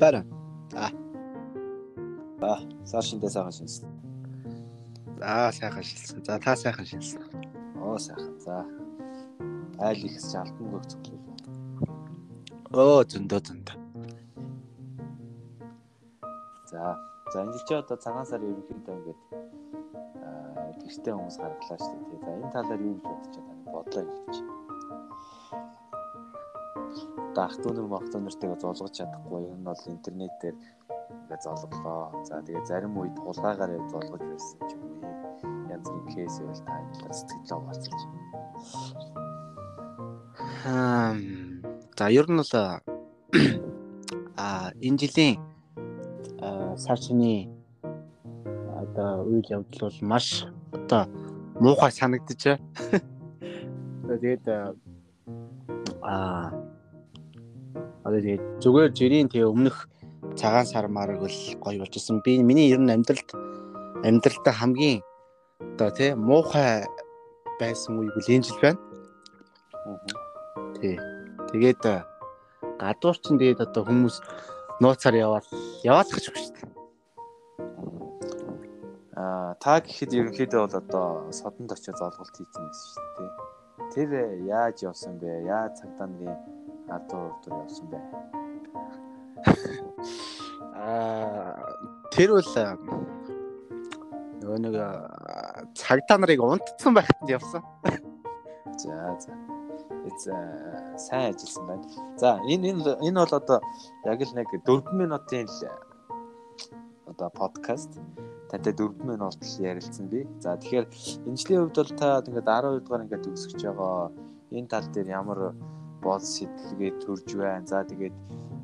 Бара. Аа, сар шиндээ сайхан шинсэн. За сайхан шилсэн. За та сайхан шилсэн. Оо сайхан. За. Айл ихс алтан гог цоглоо. Оо зөндөө зөндөө. За. За энэ чи одоо цагаан сар ерөнхийдөө ингээд аа гэртээ хүмүүс гаргалаа шүү дээ. За энэ талаар юу гэж бодож байна? Бодлоо хэлж. Дах дүүнэр мах дүүнэртэйгээ золгож чадахгүй. Энэ бол интернетээр ингээд золглоо. За тэгээ зарим үед хулгаагаар золгож байсан ч юм уу. Янз бүрийн кейс байл та энэ сэтгэлээ. Аа за ер нь бол а энэ жилийн сар шиний одоо үйл явдал бол маш одоо муухай санагдчихэ. Тэгээд аа одоо тэгээд зүгээр жирийн тэгээ өмнөх цагаан сар марг бол гоё болж исэн. Би миний ер нь амьдралд амьдралдаа хамгийн одоо тий муухай байсан үеиг л энэ жил байна. Тий. Тэгээд гадуур чин тэгээд одоо хүмүүс нууцаар гэж байна шүү дээ. Аа та гэхэд ерөнхийдөө бол одоо содонд очиж золголт хийсэн байсан шүү дээ. Тэр яаж явсан бэ? Яаж цагдаа нарын адуу урдуур явсан бэ? Аа тэр бол нөгөө нэг цагдаа нарыг унтцсан байхад явсан. За за. Эц сайн ажилласан байна. За энэ энэ энэ бол одоо яг л нэг 4 минутын л одоо подкаст тантай 4 минут ярилцсан би. За тэгэхээр энэ жилийн хувьд бол та ингээд 12 дугаар ингээд төгсөж байгаа энэ тал дээр ямар бол сэтгэлгээ төрж байна. За тэгээд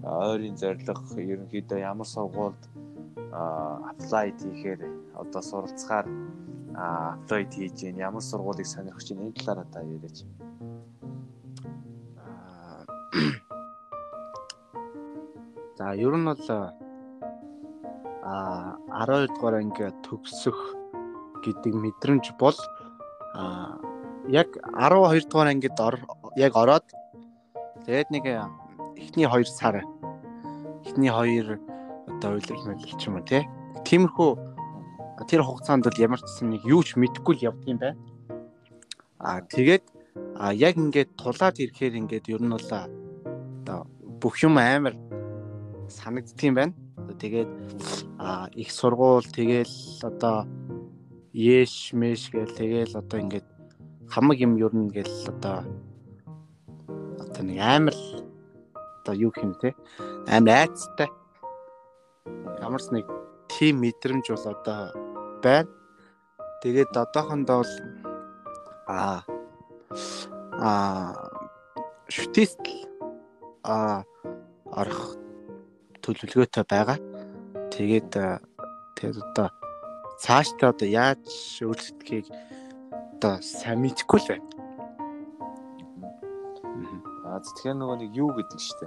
ойрын зорилго ерөнхийдөө ямар сургуульд апплай хийхээр одоо суралцахаар апплай хийж гин ямар сургуулийг сонирхож байна энэ талаараа та яриач. За ер нь бол а 12 дугаар анги төгсөх гэдэг мэдрэмж бол а яг 12 дугаар ангид яг ороод тэгээд нэг эхний 2 сар эхний 2 одоо үйлрэл мэдлэл ч юм уу тий. Тиймэрхүү тэр хугацаанд бол ямар ч нэг юу ч мэдэхгүй л юм байна. Аа тэгээд а яг ингээд тулаад ирэхээр ингээд ер нь бол одоо бүх юм амар санагддаг юм байна. Тэгээд а их сургуул тэгэл одоо ээш мэш гэл тэгэл одоо ингээд хамаг юм ер нь гэл одоо одоо нэг амар одоо юу юм те амар айцтай ямарс нэг тим мэдрэмж бол одоо байна. Тэгээд одоохондоо бол а а шүтээст а орох төлөвлөгөөтэй байгаа. Тэгээд тэгээд одоо цаашдаа одоо яаж өөрчлөлтгийг одоо сайн мэдэхгүй л байна. Аа тэгэхээр нөгөө нэг юу гэдэг штэ.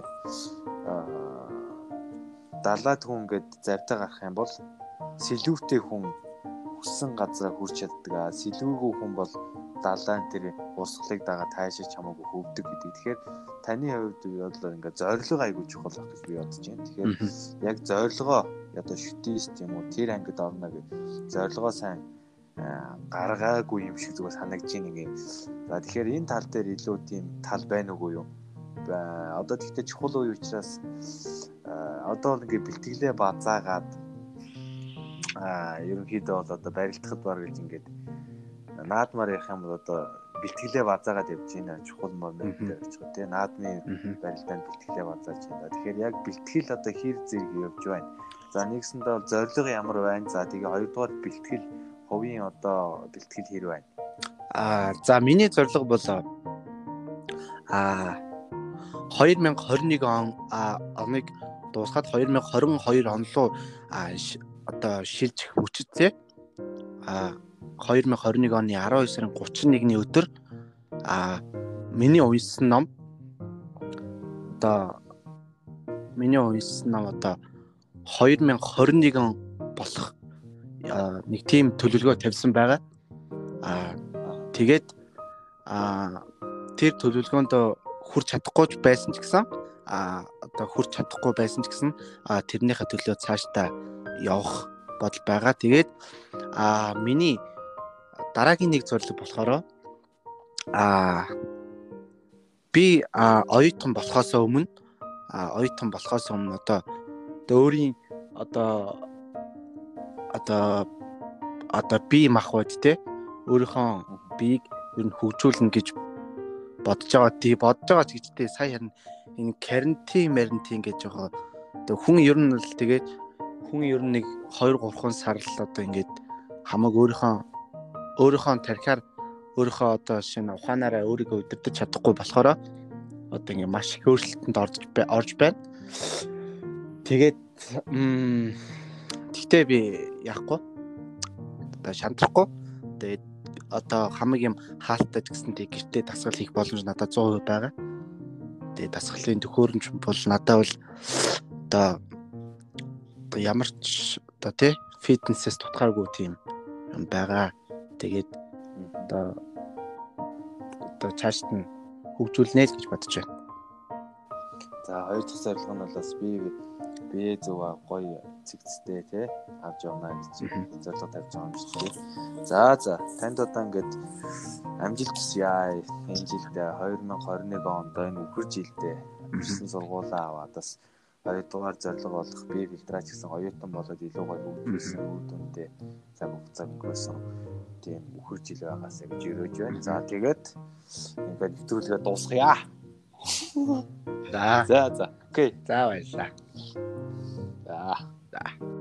Аа далаад хүн гээд завтай гарах юм бол сэлүүртэй хүн хүссэн газараа хүрч чаддаг. Сэлүүргүй хүн бол далайн тэр урсгалыг дагаа таашаа чамаагүй хөвдөг гэдэг. Тэгэхээр таны хувьд бол ингээд зорилго айгүй чухал байх гэж би бодож байна. Тэгэхээр яг зорилгоо одоо шүтээст юм уу тэр ангид орно гэж зорилгоо сайн гаргаагүй юм шиг зүгээр санагдаж байна ингээ. За тэгэхээр энэ тал дээр илүү тийм тал байна уугүй юу? Одоо тэгтээ чухал үе учраас одоо ингээ бэлтгэлээ базаагаад аа ерөнхийдөө бол одоо барилдахад баг гэж ингээд наадмаар ярих юм бол одоо бэлтгэлээ базаагаад явж байна чухал момент гэж байна тий наадмын барилдаанд бэлтгэлээ базааж байна. Тэгэхээр яг бэлтгэл одоо хэр зэрэг явж байна. За нэгсэндээ зорилго ямар байна. За тэгээ хоёрдугаар бэлтгэл хувийн одоо бэлтгэл хэр байна. Аа за миний зорилго бол аа 2021 он оныг дуусгаад 2022 он руу одоо шилжих хүчтэй а 2021 оны 12 сарын 31-ний өдөр а миний уншсан ном одоо миний уншсан ном одоо 2021 он болох нэг тийм төлөвлөгөө тавьсан байгаа. А тэгээд а тэр төлөвлөгөөнд хүрч чадахгүй байсан ч гэсэн а одоо хүрч чадахгүй байсан ч гэсэн а тэрнийхээ төлөө цаашдаа явах бодол байгаа. Тэгээд а миний дараагийн нэг зорилго болохоор а би оюутан болохоос өмнө оюутан болохоос өмнө одоо өөрийн одоо одоо одоо би махвад те. Өөрийнхөө биеийг ер нь хөгжүүлнэ гэж бодож байгаа. Тий бодож байгаа ч гэжтэй сая харин энэ карантин марантин гэж байгаа одоо хүн ер нь л тэгээд хүн ер нь нэг 2 3 сар л одоо ингээд хамаг өөрийнхөө өөрийнхөө тархиар өөрийнхөө одоо шинэ ухаанаараа өөрийгөө удирдах чадахгүй болохоор одоо ингээд маш их өөрчлөлтөнд орж орж байна. Тэгээд тэгтээ би яахгүй одоо шантрахгүй тэгээд одоо хамаг юм хаалттай ч гэсэн тэг гэртээ дасгал хийх боломж надад 100% байгаа. Тэгээд дасгалын төхөөрөмж бол надад бол одоо ямар ч одоо тий фитнесээс тутгааргүй тийм юм байгаа. Тэгээд одоо одоо цаашд нь хөгжүүлнэ л гэж бодож байна. За хоёр дахь зорилго нь бол би бие зөв гоё цэгцтэй тий авч явна гэж зорилго тавьж байгаа юм шиг тий. За за танд одоо ингээд амжилт хүсье. Энэ жилдээ 2021 онд энэ үхэр жилдээ ирсэн сургуулаа аваад бас хоёрдугаар зорилго болох бие фильтрач гэсэн оюутан болоод илүү гоё хөгжүүлсэн үр дүндээ цаг хугацааг өнгөрөөсөн тийм үхэр жил байгаасаа гэж өрөөж байна. За тэгээд ингээд нэвтрүүлгээ дуусгая. За. За за. Окей. За баярлаа. За. За.